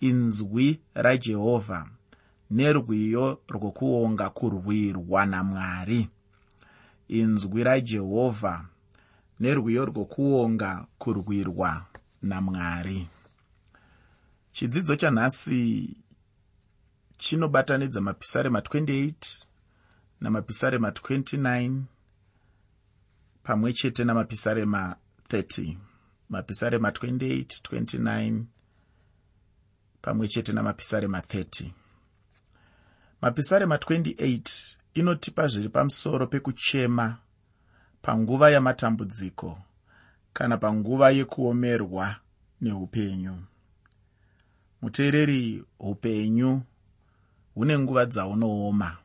inzwi rajehovha nerwiyo rwokuonga kurwirwa namwari. Inzwi rajehovha nerwiyo rwokuonga kurwirwa namwari. Chidzidzo chanhasi chinobatanidza mapisarema 28 namapisarema 29 pamwe chete namapisarema 30 mapisarema 28 29 pamwe chete namapisarema 30 mapisarema 28 inotipa zviri pamusoro pekuchema panguva yamatambudziko kana panguva yekuomerwa neupenyu. Muteereri upenyu hune nguva dzaunooma.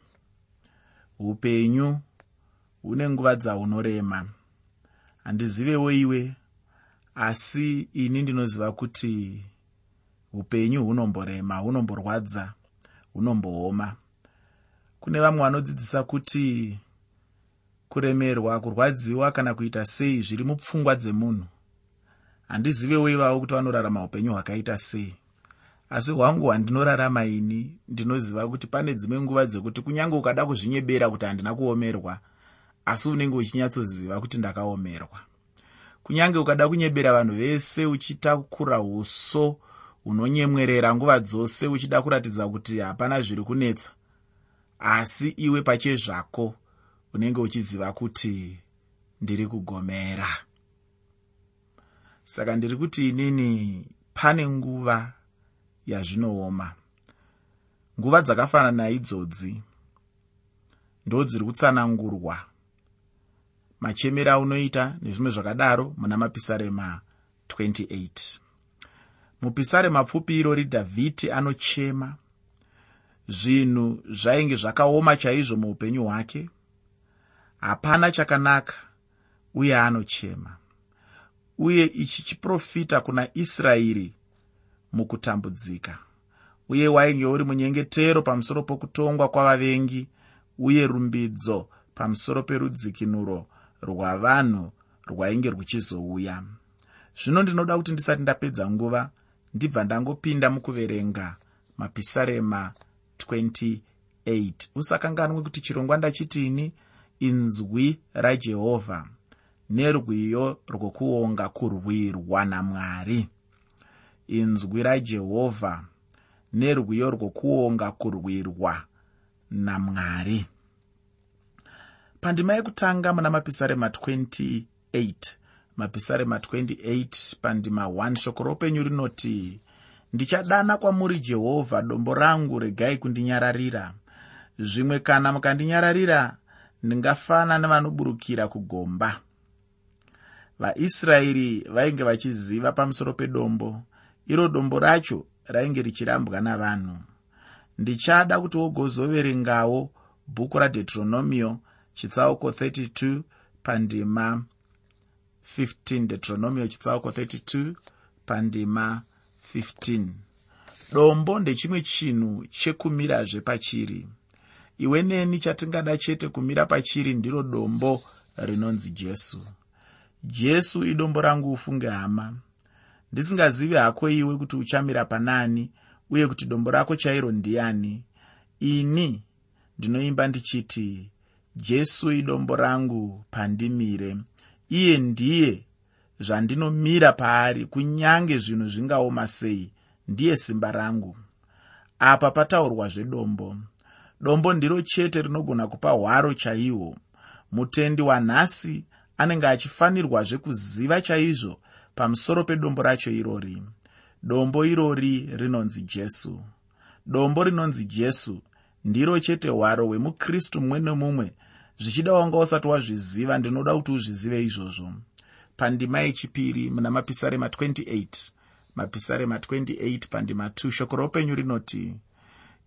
Upenyu hune nguva dzaunorema. Handizivewo iwe asi ini ndinoziva kuti upenyu hunomborema hunomborwadza hunombooma. Kune vamwe vanodzidzisa kuti kuremerwa kurwadziwa kana kuita sei zviri mupfungwa dzemunhu. Handizivewo ivavo kuti vanorarama upenyu hwakaita sei. Asi hwangu hwandinorarama ini ndinoziva kuti pane dzimwe nguva dzekuti kunyange ukada kuzvinyebera kuti handina kuomerwa asi unenge uchinyatsoziva kuti ndakaomerwa. Kunyange ukada kunyebera vanhu vese uchitakura uso hunonyemwerera nguva dzose uchida kuratidza kuti hapana zviri kunetsa. Asi iwe pachezvako unenge uchiziva kuti ndiri kugomera. Saka ndiri kuti inini pane nguva yazvinooma. Nguva dzakafanana idzodzi. Ndo dziri kutsanangurwa. Machemero aunoita nezvimwe zvakadaro muna mapisarema 28 mupisarema pfupi irori dhavhidhi anochema. Zvinhu zvainge zvakaoma chaizvo muupenyu hwake. Hapana chakanaka uye anochema. Uye ichi chiprofita kuna israeri mukutambudzika. Uye wainge uri munyengetero pamusoro pokutongwa kwavavengi uye rumbidzo pamusoro perudzikinuro rwavanhu rwainge ruchizouya zvino ndinoda kuti ndisati ndapedza nguva ndibva ndangopinda mukuverenga mapisarema 28 usakanganwe kuti chirongwa ndachitini inzwi rajehovha nerwiyo rwokuonga kurwirwa namwari inzwi rajehovha nerwiyo rwokuonga kurwirwa namwari pandima yekutanga muna mapisarema 28 mapisarema 28 pandima 1 shoko roupenyu rinoti ndichadana kwamuri jehovha dombo rangu regai kundinyararira. Zvimwe kana mukandinyararira ndingafana nevanoburukira kugomba. Vaisraeri vainge vachiziva pamusoro pedombo iro dombo racho rainge richirambwa navanhu. Ndichada kuti wogozoverengawo bhuku radeuteronomio chitsauko 32 pandima 15 deuteronomio chitsauko 32 pandima 15 dombo ndechimwe chinhu chekumirazve pachiri. Iwe neni chatingada chete kumira pachiri ndiro dombo rinonzi jesu. Jesu idombo rangu ufunge hama. Ndisingazivi hako iwe kuti uchamira panani uye kuti dombo rako chairo ndiani. Ini ndinoimba ndichiti jesu idombo rangu pandimire iye ndiye zvandinomira paari kunyange zvinhu zvingaoma sei ndiye simba rangu. Apa pataurwa zvedombo. Dombo ndiro chete rinogona kupa hwaro chaihwo mutendi wanhasi anenge achifanirwazve kuziva chaizvo pamusoro pedombo racho irori. Dombo irori rinonzi jesu. Dombo rinonzi jesu ndiro chete hwaro hwemukristu mumwe nemumwe zvichida wanga usati wazviziva ndinoda kuti uzvizive izvozvo. Pandima yechipiri muna mapisarema 28 mapisarema 28 pandima 2 shoko roupenyu rinoti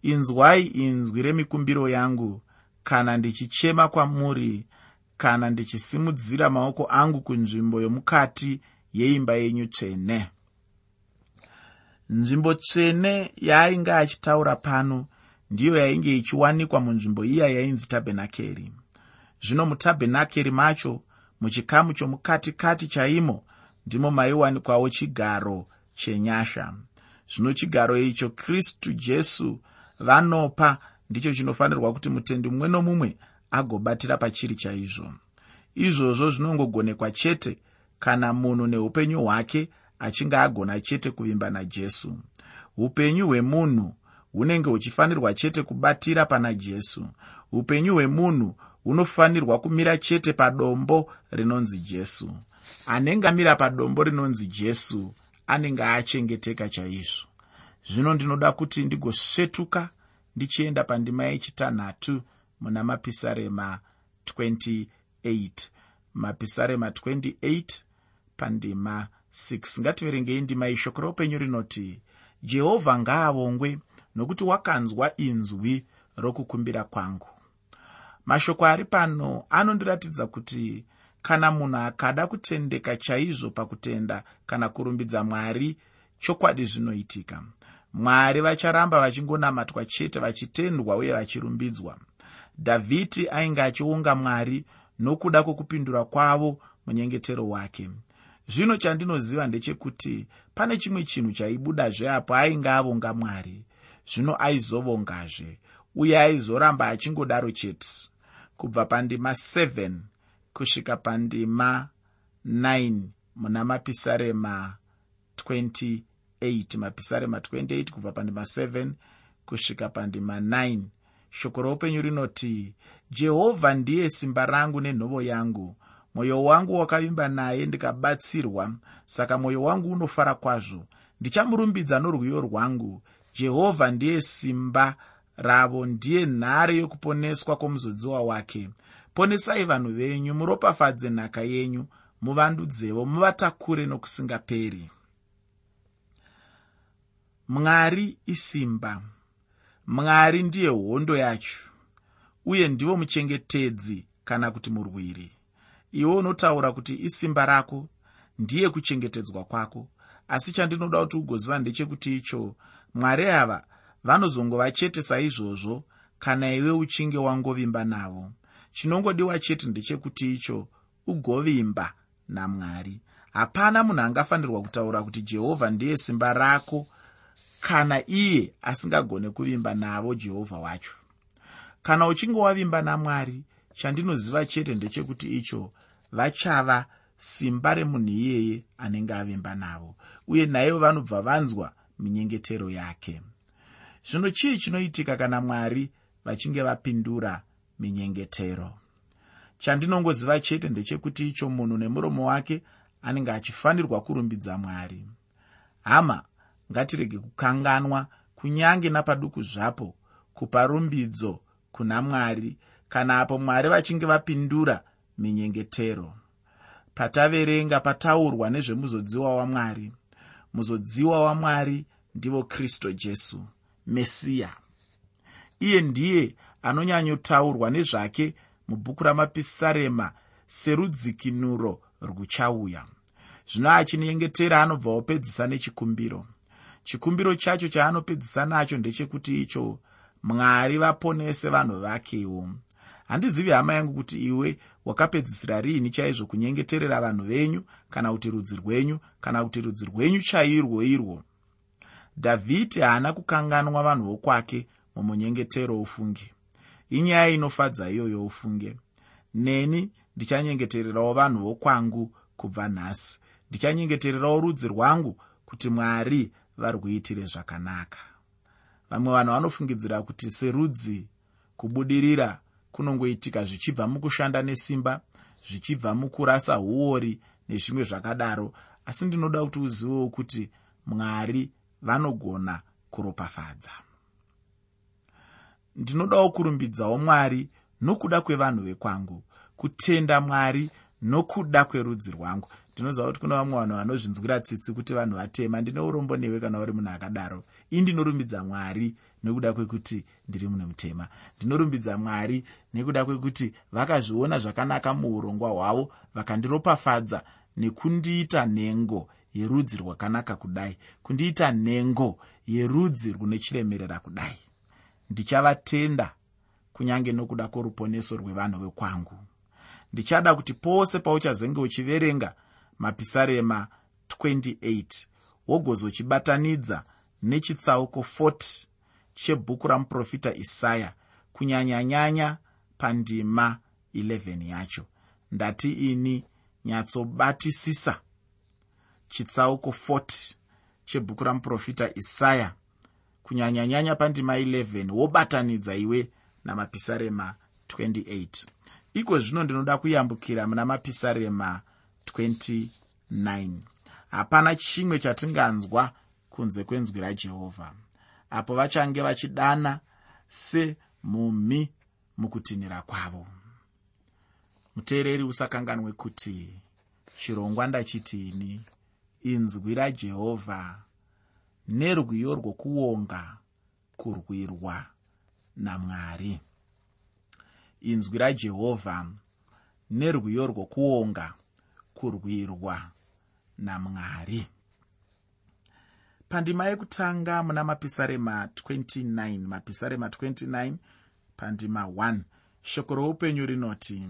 inzwai inzwi remikumbiro yangu. Kana ndichichema kwamuri kana ndichisimudzira maoko angu kunzvimbo yomukati yeimba yenyu tsvene. Nzvimbo tsvene yaainge achitaura pano ndiyo yainge ichiwanikwa munzvimbo iya yainzi tabhenakeri zvino mutabhenakeri macho muchikamu chomukati kati chaimo ndimo maiwanikwawo chigaro chenyasha. Zvino chigaro icho kristu jesu vanopa ndicho chinofanirwa kuti mutendi mumwe nomumwe agobatira pachiri chaizvo. Izvozvo zvinongogonekwa chete kana munhu neupenyu hwake achinge agona chete kuvimba najesu. Upenyu hwemunhu hunenge huchifanirwa chete kubatira pana jesu. Upenyu hwemunhu hunofanirwa kumira chete padombo rinonzi jesu. Anenge amira padombo rinonzi jesu anenge achengeteka chaizvo. Zvino ndinoda kuti ndigosvetuka ndichienda pandima yechitanhatu muna mapisarema 28 mapisarema 28 pandima 6 ngativerengei ndima ishoko roupenyu rinoti jehovha ngaavongwe nokuti wakanzwa inzwi rokukumbira kwangu mashoko ari pano anondiratidza kuti kana munhu akada kutendeka chaizvo pakutenda kana kurumbidza mwari chokwadi zvinoitika. Mwari vacharamba vachingonamatwa chete vachitendwa uye vachirumbidzwa. Dhavhidhi ainge achiunga mwari nokuda kwokupindura kwavo munyengetero wake. Zvino chandinoziva ndechekuti pane chimwe chinhu chaibudazve apo ainge avonga mwari. Zvino aizovongazve uye aizoramba achingodaro chete kubva pandima 7 kusvika pandima 9 muna mapisarema 28 mapisarema 28 kubva pandima 7 kusvika pandima 9 shoko roupenyu rinoti jehovha ndiye simba rangu nenhovo yangu. Mwoyo wangu wakavimba naye ndikabatsirwa. Saka mwoyo wangu unofara kwazvo. Ndichamurumbidza norwiyo rwangu. Jehovha ndiye simba ravo ndiye nhare yokuponeswa kwomuzodziwa wake. Ponesai vanhu venyu muropafadze nhaka yenyu muvandudzevo muvatakure nokusingaperi. Mwari isimba. Mwari ndiye hondo yacho uye ndivo muchengetedzi kana kuti murwiri. Iwe unotaura kuti isimba rako ndiye kuchengetedzwa kwako asi chandinoda kuti ugoziva ndechekuti icho mwari ava vanozongova chete saizvozvo kana iwe uchinge wangovimba navo. Chinongodiwa chete ndechekuti icho ugovimba namwari. Hapana munhu angafanirwa kutaura kuti jehovha ndiye simba rako kana iye asingagone kuvimba navo jehovha wacho. Kana uchinge wavimba namwari chandinoziva chete ndechekuti icho vachava simba remunhu iyeye anenge avimba navo uye naivo vanobva vanzwa minyengetero yake zvino chii chinoitika kana mwari vachinge vapindura minyengetero? Chandinongoziva chete ndechekuti icho munhu nemuromo wake anenge achifanirwa kurumbidza mwari. Hama ngatirege kukanganwa kunyange napaduku zvapo kupa rumbidzo kuna mwari kana apo mwari vachinge vapindura minyengetero. Pataverenga pataurwa nezvemuzodziwa wamwari muzodziwa wamwari ndivo kristu jesu mesiya. Iye ndiye anonyanyotaurwa nezvake mubhuku ramapisarema serudzikinuro rwuchauya. Zvino achinyengetera anobva opedzisa nechikumbiro. Chikumbiro chacho chaanopedzisa nacho ndechekuti icho mwari vaponese vanhu vakewo. Handizivi hama yangu kuti iwe wakapedzisira riini chaizvo kunyengeterera vanhu venyu kana kuti rudzi rwenyu kana kuti rudzi rwenyu chairwo irwo dhavhidhi haana kukanganwa vanhu vokwake mumunyengetero ufunge inyaya inofadza iyoyo ufunge neni ndichanyengetererawo vanhu vokwangu kubva nhasi. Ndichanyengetererawo rudzi rwangu kuti mwari varwuitire zvakanaka. Vamwe vanhu vanofungidzira kuti serudzi kubudirira kunongoitika zvichibva mukushanda nesimba zvichibva mukurasa uori nezvimwe zvakadaro. Asi ndinoda kuti uzivewo kuti mwari vanogona kuropafadza. Ndinodawo kurumbidzawo mwari nokuda kwevanhu vekwangu kutenda mwari nokuda kwerudzi rwangu. Ndinoziva kuti kuna vamwe vanhu vanozvinzwira tsitsi kuti vanhu vatema ndine urombo newe kana uri munhu akadaro. Ii ndinorumbidza mwari nekuda kwekuti ndiri munhu mutema. Ndinorumbidza mwari nekuda kwekuti vakazviona zvakanaka muurongwa hwavo vakandiropafadza nekundiita nhengo yerudzi rwakanaka kudai. Kundiita nhengo yerudzi rwune chiremerera kudai. Ndichavatenda kunyange nokuda kworuponeso rwevanhu vekwangu. Ndichada kuti pose pauchazenge uchiverenga mapisarema 28 wogozochibatanidza nechitsauko 40 chebhuku ramuprofita isaya kunyanyanyanya pandima 11 yacho. Ndati ini nyatsobatisisa chitsauko 40 chebhuku ramuprofita isaya kunyanyanyanya pandima 11 wobatanidza iwe namapisarema 28 iko zvino ndinoda kuyambukira muna mapisarema 29 hapana chimwe chatinganzwa kunze kwenzwi rajehovha apo vachange vachidana semhumhi mukutinhira kwavo. Muteereri usakanganwe kuti chirongwa ndachitini inzwi rajehovha nerwiyo rwokuonga kurwirwa namwari inzwi rajehovha nerwiyo rwokuonga kurwirwa namwari pandima yekutanga muna mapisarema 29 mapisarema 29 pandima 1 shoko roupenyu rinoti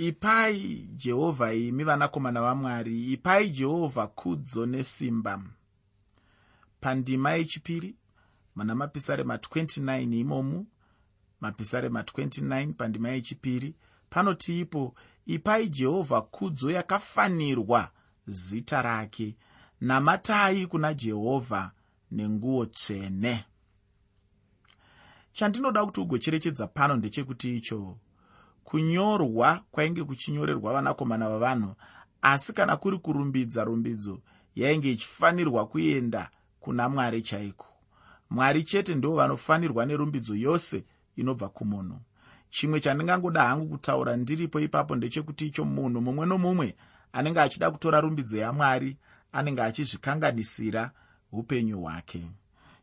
ipai jehovha imi vanakomana vamwari ipai jehovha kudzo nesimba. Pandima yechipiri muna mapisarema 29 imomu mapisarema 29 pandima yechipiri panoti ipo ipai jehovha kudzo yakafanirwa zita rake. Namatai kuna jehovha nenguo tsvene. Chandinoda kuti ugocherechedza pano ndechekuti icho kunyorwa kwainge kuchinyorerwa vanakomana vavanhu asi kana kuri kurumbidza rumbidzo yainge ichifanirwa kuenda kuna mwari chaiko? Mwari chete ndo vanofanirwa nerumbidzo yose inobva kumunhu. Chimwe chandingangoda hangu kutaura ndiripo ipapo ndechekuti icho munhu mumwe nomumwe anenge achida kutora rumbidzo yamwari anenge achizvikanganisira upenyu hwake.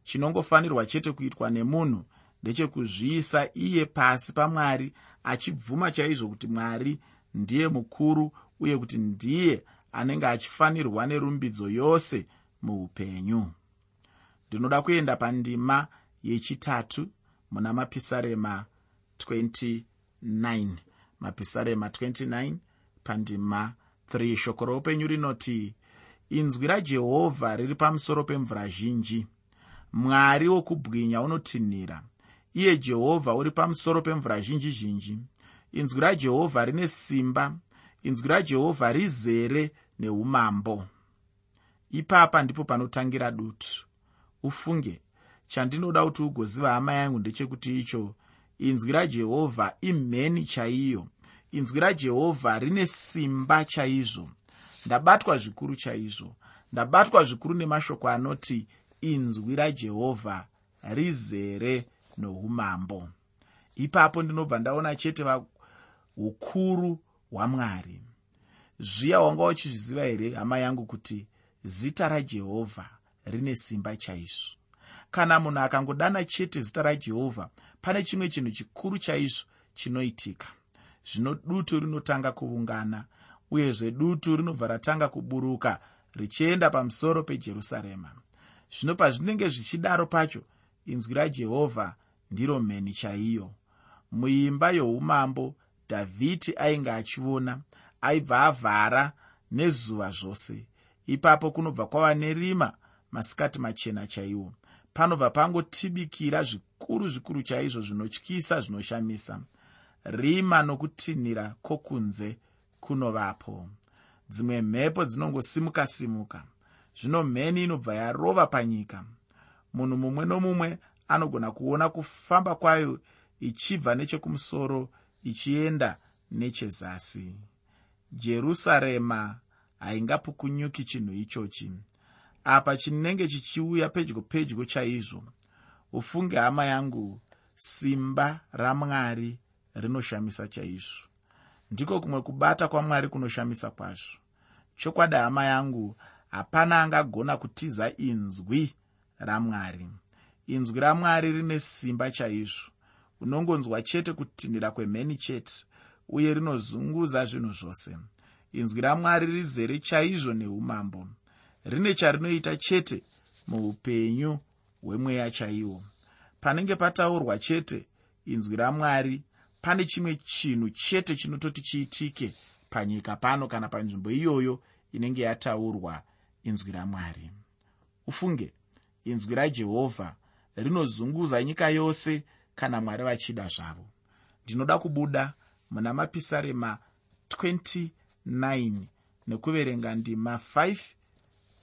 Chinongofanirwa chete kuitwa nemunhu ndechekuzviisa iye pasi pamwari achibvuma chaizvo kuti mwari ndiye mukuru uye kuti ndiye anenge achifanirwa nerumbidzo yose muupenyu. Ndinoda kuenda pandima yechitatu muna mapisarema 29 mapisarema 29 pandima 3 shoko roupenyu rinoti inzwi rajehovha riri pamusoro pemvura zhinji. Mwari wokubwinya unotinhira iye jehovha uri pamusoro pemvura zhinji zhinji. Inzwi rajehovha rine simba inzwi rajehovha rizere neumambo. Ipapa ndipo panotangira dutu. Ufunge chandinoda kuti ugoziva hama yangu ndechekuti icho inzwi rajehovha imheni chaiyo. Inzwi rajehovha rine simba chaizvo. Ndabatwa zvikuru chaizvo. Ndabatwa zvikuru nemashoko anoti inzwi rajehovha rizere noumambo ipapo ndinobva ndaona chete ukuru hwamwari zviya wanga uchizviziva here hama yangu kuti zita rajehovha rine simba chaizvo kana munhu akangodana chete zita rajehovha pane chimwe chinhu chikuru chaizvo chinoitika? Zvino dutu rinotanga kuungana uyezve dutu rinobva ratanga kuburuka richienda pamusoro pejerusarema. Zvino pazvinenge zvichidaro pacho inzwi rajehovha ndiro mheni chaiyo. Muimba youmambo dhavhidhi ainge achiona aibva avhara nezuva zvose. Ipapo kunobva kwava nerima masikati machena chaiwo. Panobva pangotibikira zvikuru zvikuru chaizvo zvinotyisa zvinoshamisa. Rima nokutinhira kwokunze kunovapo. Dzimwe mhepo dzinongosimuka simuka zvino mheni inobva yarova panyika. Munhu mumwe nomumwe anogona kuona kufamba kwayo ichibva nechekumusoro ichienda nechezasi. Jerusarema haingapukunyuki chinhu ichochi. Apa chinenge chichiuya pedyo pedyo chaizvo ufunge hama yangu simba ramwari rinoshamisa chaizvo. Ndiko kumwe kubata kwamwari kunoshamisa kwazvo. Chokwadi hama yangu hapana angagona kutiza inzwi ramwari inzwi ramwari rine simba chaizvo. Unongonzwa chete kutinhira kwemheni chete uye rinozunguza zvinhu zvose. Inzwi ramwari rizere chaizvo neumambo. Rine charinoita chete muupenyu hwemweya chaiwo. Panenge pataurwa chete inzwi ramwari pane chimwe chinhu chete chinototi chiitike panyika pano kana panzvimbo iyoyo inenge yataurwa inzwi ramwari. Ufunge inzwi rajehovha rinozunguza nyika yose kana mwari vachida zvavo. Ndinoda kubuda muna mapisarema 29 nekuverenga ndima 5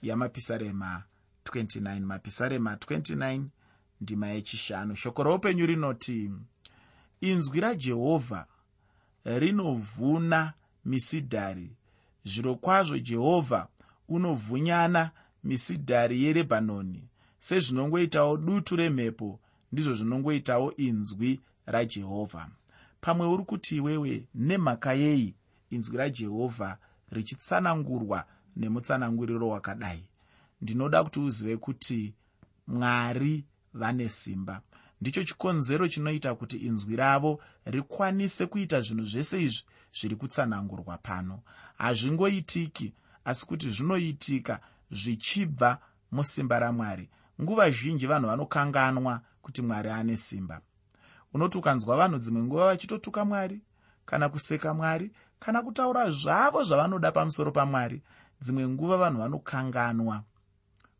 yamapisarema 29 mapisarema 29 ndima yechishanu. Shoko roupenyu rinoti inzwi rajehovha rinovhuna misidhari. Zviro kwazvo jehovha unovhunyana misidhari yerebhanoni sezvinongoitawo dutu remhepo ndizvo zvinongoitawo inzwi rajehovha pamwe uri kuti iwewe nemhaka yei inzwi rajehovha richitsanangurwa nemutsananguriro wakadai. Ndinoda kuti uzive kuti mwari vane simba. Ndicho chikonzero chinoita kuti inzwi ravo rikwanise kuita zvinhu zvese izvi zviri kutsanangurwa pano. Hazvingoitiki asi kuti zvinoitika zvichibva musimba ramwari nguva zhinji vanhu vanokanganwa kuti mwari ane simba. Unoti ukanzwa vanhu dzimwe nguva vachitotuka mwari kana kuseka mwari kana kutaura zvavo zvavanoda pamusoro pamwari dzimwe nguva vanhu vanokanganwa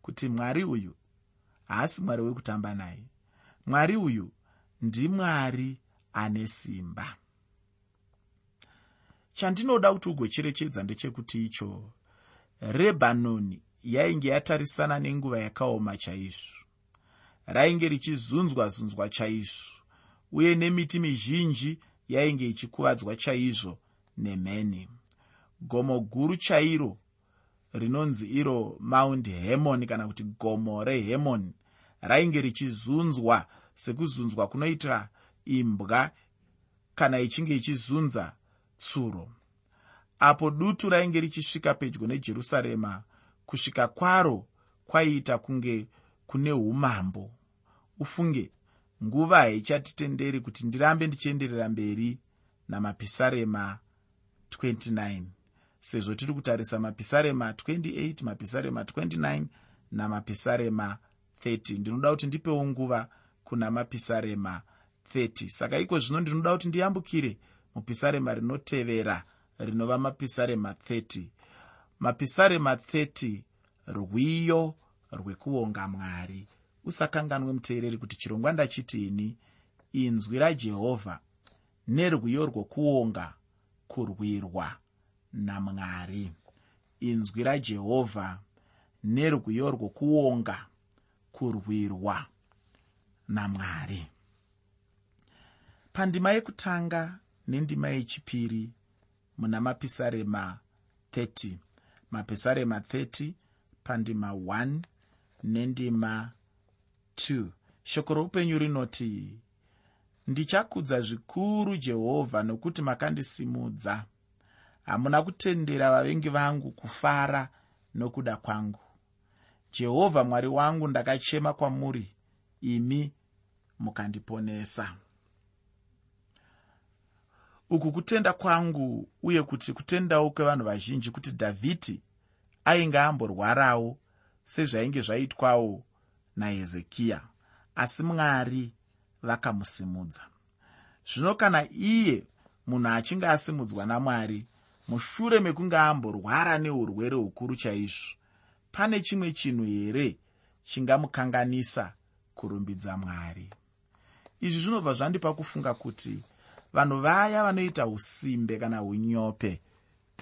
kuti mwari uyu haasi mwari wekutamba naye. Mwari uyu ndimwari ane simba. Chandinoda kuti ugocherechedza ndechekuti icho rebhanoni yainge yatarisana nenguva yakaoma chaizvo. Rainge richizunzwa-zunzwa chaizvo uye nemiti mizhinji yainge ichikuvadzwa chaizvo nemheni. Gomo guru chairo rinonzi iro maundi hemoni kana kuti gomo rehemoni rainge richizunzwa sekuzunzwa kunoita imbwa kana ichinge ichizunza tsuro. Apo dutu rainge richisvika pedyo nejerusarema kusvika kwaro kwaiita kunge kune umambo. Ufunge nguva haichatitenderi kuti ndirambe ndichienderera mberi namapisarema 29 sezvo tiri kutarisa mapisarema 28 mapisarema 29 namapisarema 30 ndinoda kuti ndipewo nguva kuna mapisarema 30 saka iko zvino ndinoda kuti ndiyambukire mupisarema rinotevera rinova mapisarema 30 mapisarema 30 rwiyo rwekuonga mwari. Usakanganwe muteereri kuti chirongwa ndachitini inzwi rajehovha nerwiyo rwokuonga kurwirwa namwari inzwi rajehovha nerwiyo rwokuonga kurwirwa namwari pandima yekutanga nendima yechipiri muna mapisarema 30 mapisarema 30 pandima 1 nendima 2 shoko roupenyu rinoti ndichakudza zvikuru jehovha nokuti makandisimudza. Hamuna kutendera vavengi vangu kufara nokuda kwangu. Jehovha mwari wangu ndakachema kwamuri imi mukandiponesa. Uku kutenda kwangu uye kuti kutendawo kwevanhu vazhinji kuti dhavhidhi ainge amborwarawo sezvainge zvaitwawo nahezekiya. Asi mwari vakamusimudza. Zvino kana iye munhu achinge asimudzwa namwari mushure mekunge amborwara neurwere hukuru chaizvo pane chimwe chinhu here chingamukanganisa kurumbidza mwari? Izvi zvinobva zvandipa kufunga kuti vanhu vaya vanoita usimbe kana unyope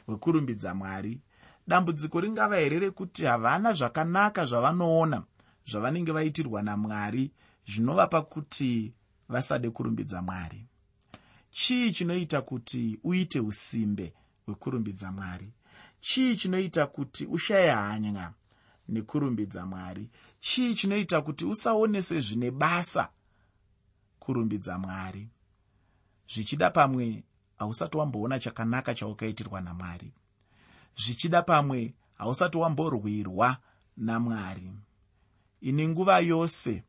hwekurumbidza mwari dambudziko ringava here rekuti havana zvakanaka zvavanoona zvavanenge vaitirwa namwari zvinovapa kuti vasade kurumbidza mwari? Chii chinoita kuti uite usimbe hwekurumbidza mwari? Chii chinoita kuti ushaye hanya nekurumbidza mwari? Chii chinoita kuti usaonese zvine basa kurumbidza mwari? Zvichida pamwe hausati wamboona chakanaka chaukaitirwa namwari zvichida pamwe hausati wamborwirwa namwari ini nguva yose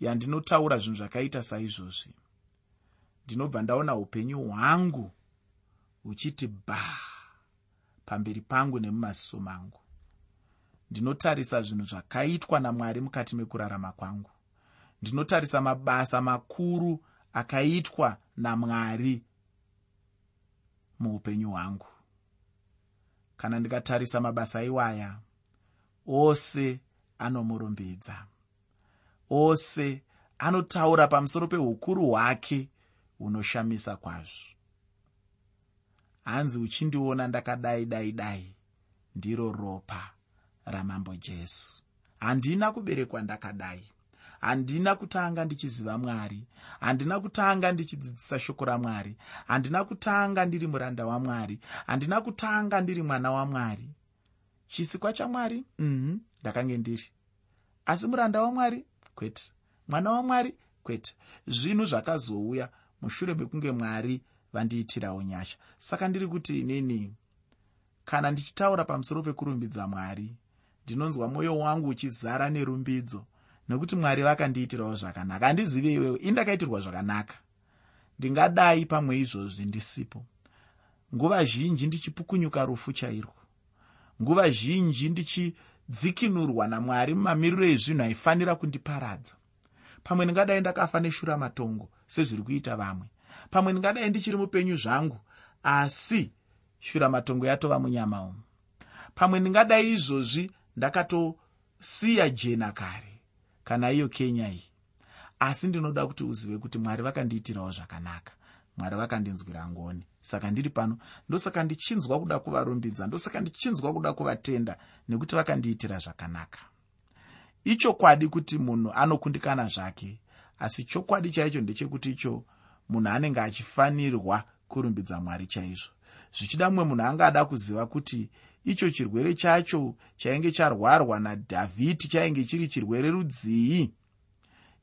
yandinotaura zvinhu zvakaita saizvozvi. Ndinobva ndaona upenyu hwangu huchiti bha pamberi pangu nemumaziso mangu. Ndinotarisa zvinhu zvakaitwa namwari mukati mekurarama kwangu. Ndinotarisa mabasa makuru akaitwa namwari muupenyu hwangu kana ndikatarisa mabasa iwaya ose anomurumbidza ose anotaura pamusoro peukuru hwake hunoshamisa kwazvo. Hanzi uchindiona ndakadai dai dai ndiro ropa ramambo jesu. Handina kuberekwa ndakadai handina kutanga ndichiziva mwari. Handina kutanga ndichidzidzisa shoko ramwari handina kutanga ndiri muranda wamwari handina kutanga ndiri mwana wamwari chisikwa chamwari mhm ndakange ndiri. Asi muranda wamwari kwete. Mwana wamwari kwete. Zvinhu zvakazouya mushure mekunge mwari vandiitirawo nyasha. Saka ndiri kuti inini kana ndichitaura pamusoro pekurumbidza mwari ndinonzwa mwoyo wangu uchizara nerumbidzo nekuti mwari vakandiitirawo zvakanaka. Handizive iwewo indakaitirwa zvakanaka. Ndingadai pamwe izvozvi ndisipo. Nguva zhinji ndichipukunyuka rufu chairwo. Nguva zhinji ndichidzikinurwa namwari mumamiriro ezvinhu aifanira kundiparadza. Pamwe ndingadai ndakafa neshura matongo sezviri kuita vamwe. Pamwe ndingadai ndichiri mupenyu zvangu asi shura matongo yatova munyama umu. Pamwe ndingadai izvozvi ndakatosiya jena kare kana iyo kenya iyi. Asi ndinoda kuti uzive kuti mwari vakandiitirawo zvakanaka. Mwari vakandinzwira ngoni. Saka ndiri pano ndosaka ndichinzwa kuda kuvarumbidza ndosaka ndichinzwa kuda kuvatenda nekuti vakandiitira zvakanaka. Ichokwadi kuti munhu anokundikana zvake asi chokwadi chaicho ndechekuti icho munhu anenge achifanirwa kurumbidza mwari chaizvo. Zvichida mumwe munhu angada kuziva kuti icho chirwere chacho chainge charwarwa nadhavhidi chainge chiri chirwere rudzii?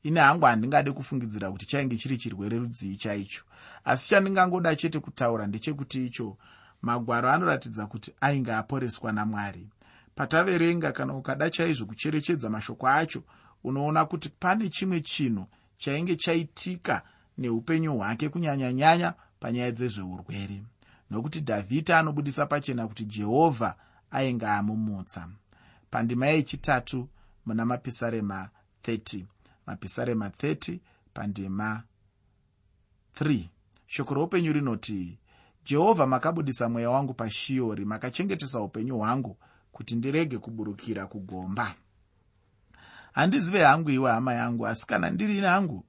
Ine hangu handingade kufungidzira kuti chainge chiri chirwere rudzii chaicho. Asi chandingangoda chete kutaura ndechekuti icho magwaro anoratidza kuti ainge aporeswa namwari. Pataverenga kana ukada chaizvo kucherechedza mashoko acho unoona kuti pane chimwe chinhu chainge chaitika neupenyu hwake kunyanyanyanya panyaya dzezveurwere nokuti dhavhidi anobudisa pachena kuti jehovha ainge amumutsa. Pandima yechitatu muna mapisarema 30 mapisarema 30 pandima 3 shoko roupenyu rinoti jehovha makabudisa mweya wangu pashiori makachengetesa upenyu hwangu kuti ndirege kuburukira kugomba. Handizive hangu iwe hama yangu asi kana ndiri hangu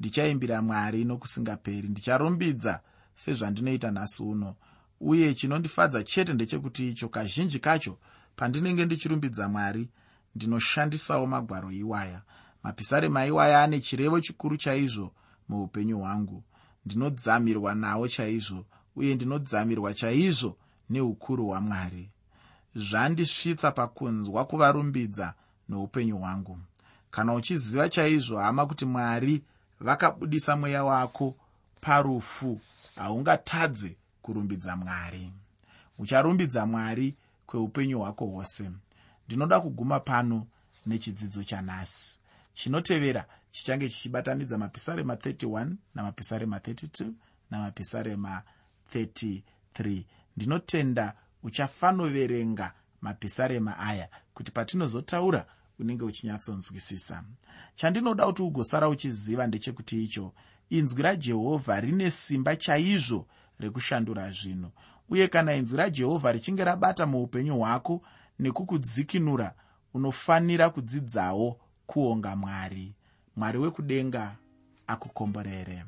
ndichaimbira mwari nokusingaperi ndicharumbidza sezvandinoita nhasi uno. Uye chinondifadza chete ndechekuti icho kazhinji kacho pandinenge ndichirumbidza mwari ndinoshandisawo magwaro iwaya. Mapisarema iwaya ane chirevo chikuru chaizvo muupenyu hwangu. Ndinodzamirwa nawo chaizvo uye ndinodzamirwa chaizvo neukuru hwamwari. Zvandisvitsa pakunzwa kuvarumbidza noupenyu hwangu. Kana uchiziva chaizvo hama kuti mwari vakabudisa mweya wako parufu haungatadze kurumbidza mwari. Ucharumbidza mwari kweupenyu hwako hwose. Ndinoda kuguma pano nechidzidzo chanhasi. Chinotevera chichange chichibatanidza mapisarema 31 namapisarema 32 namapisarema 33 ndinotenda uchafanoverenga mapisarema aya kuti patinozotaura unenge uchinyatsonzwisisa chandinoda kuti ugosara uchiziva ndechekuti icho inzwi rajehovha rine simba chaizvo rekushandura zvinhu. Uye kana inzwi rajehovha richinge rabata muupenyu hwako nekukudzikinura unofanira kudzidzawo kuonga mwari. Mwari wekudenga akukomborere